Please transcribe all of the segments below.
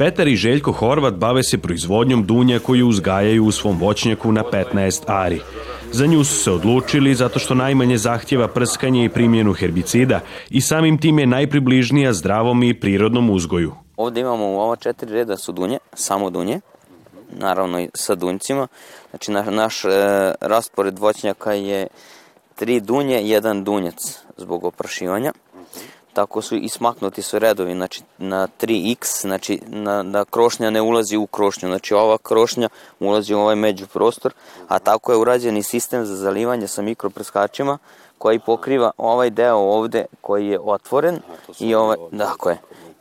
Petar i Željko Horvat bave se proizvodnjom dunja koju uzgajaju u svom voćnjaku na 15 ari. Za nju su se odlučili zato što najmanje zahtjeva prskanje i primjenu herbicida i samim tim je najpribližnija zdravom i prirodnom uzgoju. Ovde imamo ova četiri reda su dunje, samo dunje, naravno i sa dunjcima. Znači naš, naš e, raspored voćnjaka je tri dunje, jedan dunjac zbog oprašivanja. Tako su i smaknuti su redovi, znači na 3x, znači na, da krošnja ne ulazi u krošnju, znači ova krošnja ulazi u ovaj međuprostor, a tako je urađen i sistem za zalivanje sa mikroprskačima koji pokriva ovaj deo ovde koji je otvoren i ovaj, dakle,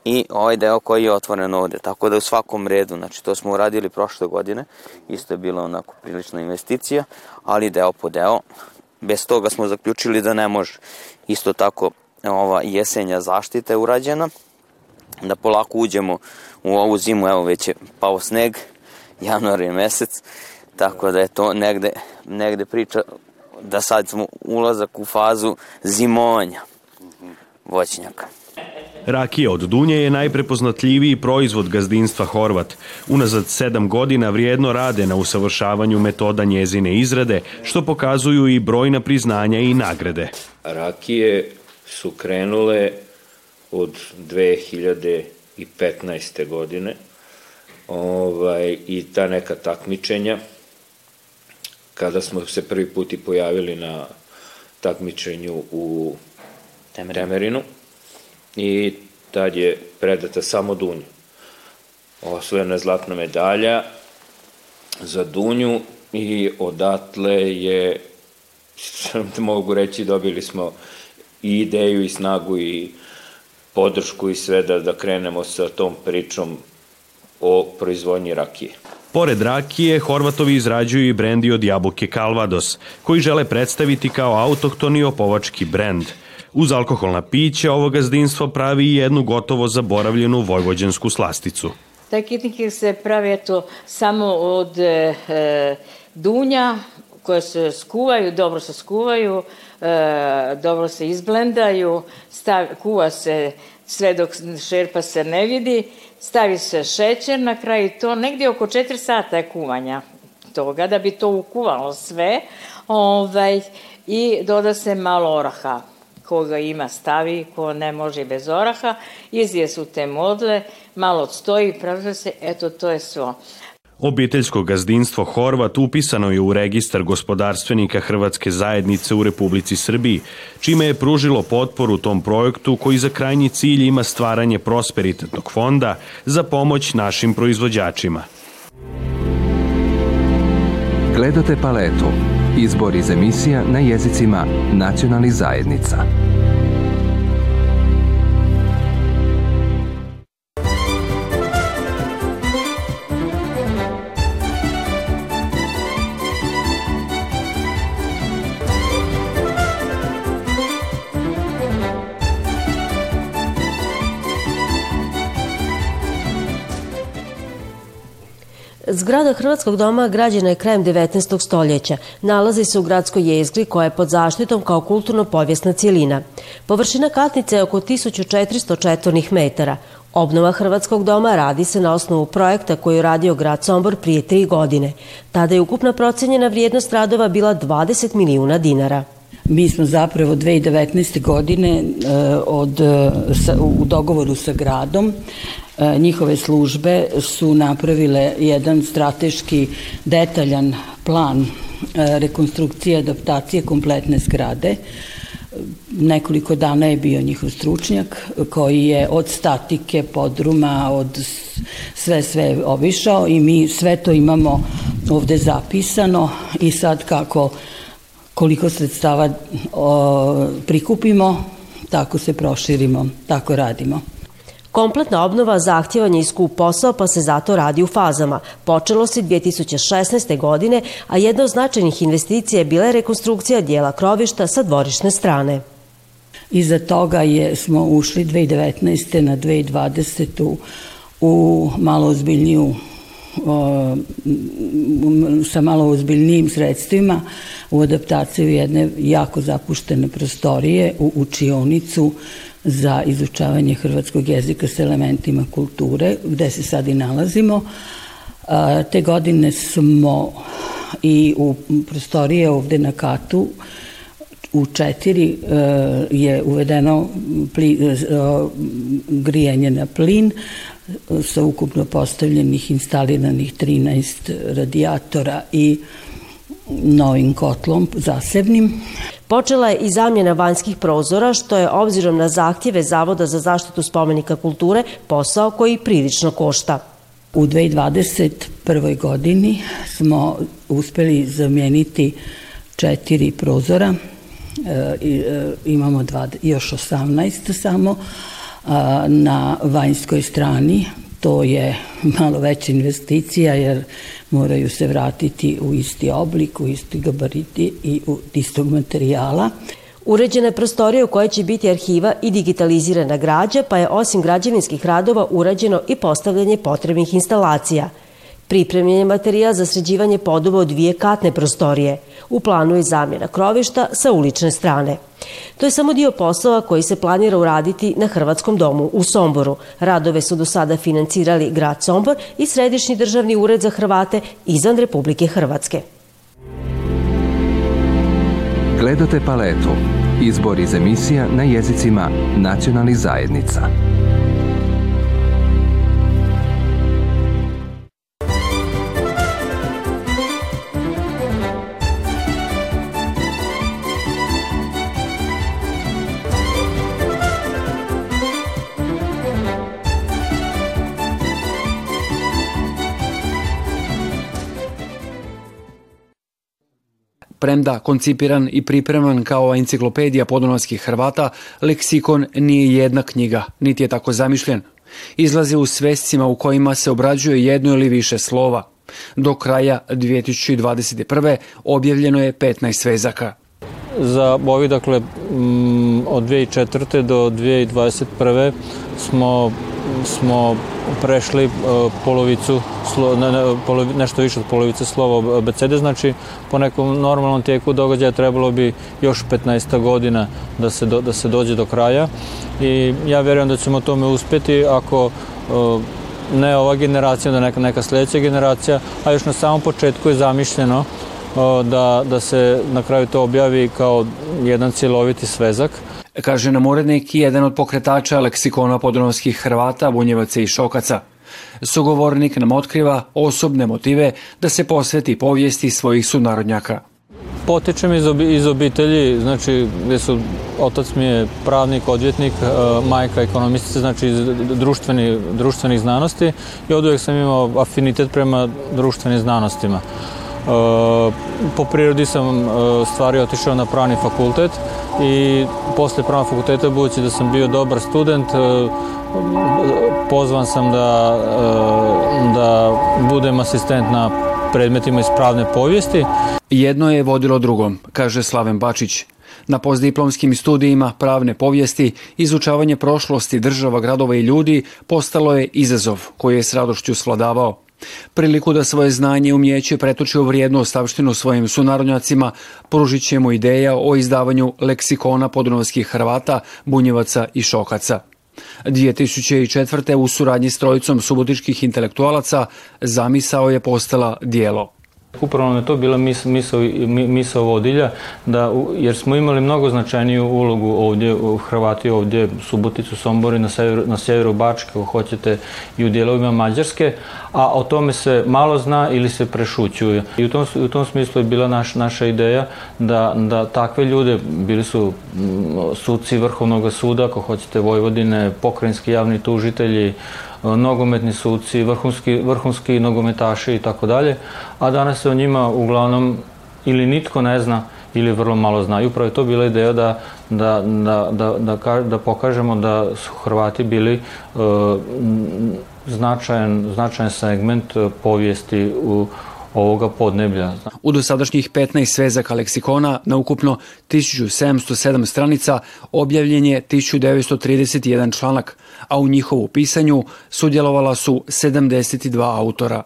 i ovaj deo koji je otvoren ovde, tako da u svakom redu, znači to smo uradili prošle godine, isto je bila onako prilična investicija, ali deo po deo, bez toga smo zaključili da ne može. Isto tako ova jesenja zaštita je urađena, da polako uđemo u ovu zimu, evo već je pao sneg, januar je mesec, tako da je to negde, negde priča da sad smo ulazak u fazu zimovanja voćnjaka. Rakija od Dunje je najprepoznatljiviji proizvod gazdinstva Horvat. Unazad sedam godina vrijedno rade na usavršavanju metoda njezine izrade, što pokazuju i brojna priznanja i nagrade. Rakije su krenule od 2015. godine ovaj, i ta neka takmičenja kada smo se prvi put i pojavili na takmičenju u Temerinu, Temerinu i tad je predata samo Dunju. Osvojena je zlatna medalja za Dunju i odatle je, mogu reći, dobili smo i ideju i snagu i podršku i sve da, da krenemo sa tom pričom o proizvodnji rakije. Pored rakije, Horvatovi izrađuju i brendi od jabuke Calvados, koji žele predstaviti kao autohtoni opovački brend. Uz alkoholna pića ovo gazdinstvo pravi i jednu gotovo zaboravljenu vojvođansku slasticu. Taj kitnik se pravi eto samo od e, dunja koje se skuvaju, dobro se skuvaju, e, dobro se izblendaju, stav, kuva se sve dok šerpa se ne vidi, stavi se šećer na kraju to negdje oko 4 sata je kuvanja toga da bi to ukuvalo sve ovaj, i doda se malo oraha koga ima stavi, ko ne može bez oraha, izje su te modle, malo odstoji, praža se, eto to je svo. Obiteljsko gazdinstvo Horvat upisano je u registar gospodarstvenika Hrvatske zajednice u Republici Srbiji, čime je pružilo potporu tom projektu koji za krajnji cilj ima stvaranje prosperitetnog fonda za pomoć našim proizvođačima. Gledate paletu. Izbor iz emisija na jezicima nacionalnih zajednica. Zgrada Hrvatskog doma građena je krajem 19. stoljeća. Nalazi se u gradskoj jezgri koja je pod zaštitom kao kulturno-povjesna cijelina. Površina katnice je oko 1400 četvornih metara. Obnova Hrvatskog doma radi se na osnovu projekta koji je radio grad Sombor prije tri godine. Tada je ukupna procenjena vrijednost radova bila 20 milijuna dinara. Mi smo zapravo 2019. godine e, od, sa, u dogovoru sa gradom e, njihove službe su napravile jedan strateški detaljan plan rekonstrukcije adaptacije kompletne zgrade. Nekoliko dana je bio njihov stručnjak koji je od statike, podruma, od sve sve obišao i mi sve to imamo ovde zapisano i sad kako koliko sredstava o, prikupimo, tako se proširimo, tako radimo. Kompletna obnova zahtjevanje i skup posao pa se zato radi u fazama. Počelo se 2016. godine, a jedna od značajnih investicija je bila rekonstrukcija dijela krovišta sa dvorišne strane. Iza toga je, smo ušli 2019. na 2020. u malo ozbiljniju sa malo ozbiljnijim sredstvima u adaptaciju jedne jako zapuštene prostorije u učionicu za izučavanje hrvatskog jezika s elementima kulture, gde se sad i nalazimo. Te godine smo i u prostorije ovde na Katu u četiri je uvedeno plin, grijanje na plin sa ukupno postavljenih instaliranih 13 radijatora i novim kotlom zasebnim. Počela je i zamjena vanjskih prozora, što je obzirom na zahtjeve Zavoda za zaštitu spomenika kulture posao koji prilično košta. U 2021. godini smo uspeli zamijeniti četiri prozora, e, e, imamo dva, još 18 samo, na vanjskoj strani to je malo veća investicija jer moraju se vratiti u isti oblik, u isti gabariti i u istog materijala. Uređena prostorija u kojoj će biti arhiva i digitalizirana građa, pa je osim građevinskih radova urađeno i postavljanje potrebnih instalacija – Pripremljen je materijal za sređivanje podoba od dvije katne prostorije. U planu je zamjena krovišta sa ulične strane. To je samo dio poslova koji se planira uraditi na Hrvatskom domu u Somboru. Radove su do sada financirali grad Sombor i Središnji državni ured za Hrvate izvan Republike Hrvatske. Gledate paletu. Izbor iz emisija na jezicima nacionalnih zajednica. Premda koncipiran i pripreman kao enciklopedija podunavskih Hrvata, leksikon nije jedna knjiga, niti je tako zamišljen. Izlazi u svescima u kojima se obrađuje jedno ili više slova. Do kraja 2021. objavljeno je 15 svezaka. Za ovi, dakle, od 2004. do 2021. smo smo prešli e, polovicu, ne, ne, polovi, nešto više od polovice slova abecede, znači po nekom normalnom tijeku događaja trebalo bi još 15 godina da se, do, da se dođe do kraja i ja verujem da ćemo tome uspjeti ako e, ne ova generacija, da neka, neka sledeća generacija, a još na samom početku je zamišljeno da, da se na kraju to objavi kao jedan cjeloviti svezak kaže nam urednik i jedan od pokretača leksikona podronovskih Hrvata, Bunjevaca i Šokaca. Sugovornik nam otkriva osobne motive da se posveti povijesti svojih sunarodnjaka. Potičem iz, obi, iz obitelji, znači gde su, otac mi je pravnik, odvjetnik, e, majka ekonomistica, znači iz društveni, društvenih znanosti i od uvijek sam imao afinitet prema društvenim znanostima. E, po prirodi sam e, stvari otišao na pravni fakultet i posle pravnog fakulteta, budući da sam bio dobar student, e, pozvan sam da, da budem asistent na predmetima iz pravne povijesti. Jedno je vodilo drugom, kaže Slaven Bačić. Na postdiplomskim studijima pravne povijesti izučavanje prošlosti država, gradova i ljudi postalo je izazov koji je s radošću svladavao. Priliku da svoje znanje i umjeće pretoči u vrijednu ostavštinu svojim sunarodnjacima, pružit će mu ideja o izdavanju leksikona podunavskih Hrvata, Bunjevaca i Šokaca. 2004. u suradnji s trojicom subotičkih intelektualaca zamisao je postala dijelo. Upravo je to bila mis, misao, misao vodilja, da, jer smo imali mnogo značajniju ulogu ovdje u Hrvati, ovdje Suboticu, Sombori, na severu, na Bačke, ako hoćete, i u dijelovima Mađarske, a o tome se malo zna ili se prešućuje. I u tom, u tom smislu je bila naš, naša ideja da, da takve ljude, bili su suci Vrhovnog suda, ako hoćete, Vojvodine, pokrajinski javni tužitelji, nogometni suci, vrhunski, vrhunski nogometaši i tako dalje, a danas se o njima uglavnom ili nitko ne zna ili vrlo malo zna. I upravo je to bila ideja da, da, da, da, da, da pokažemo da su Hrvati bili uh, značajan, značajan segment povijesti u ovoga podneblja. U dosadašnjih 15 svezaka leksikona na ukupno 1707 stranica objavljen je 1931 članak, a u njihovu pisanju sudjelovala su 72 autora.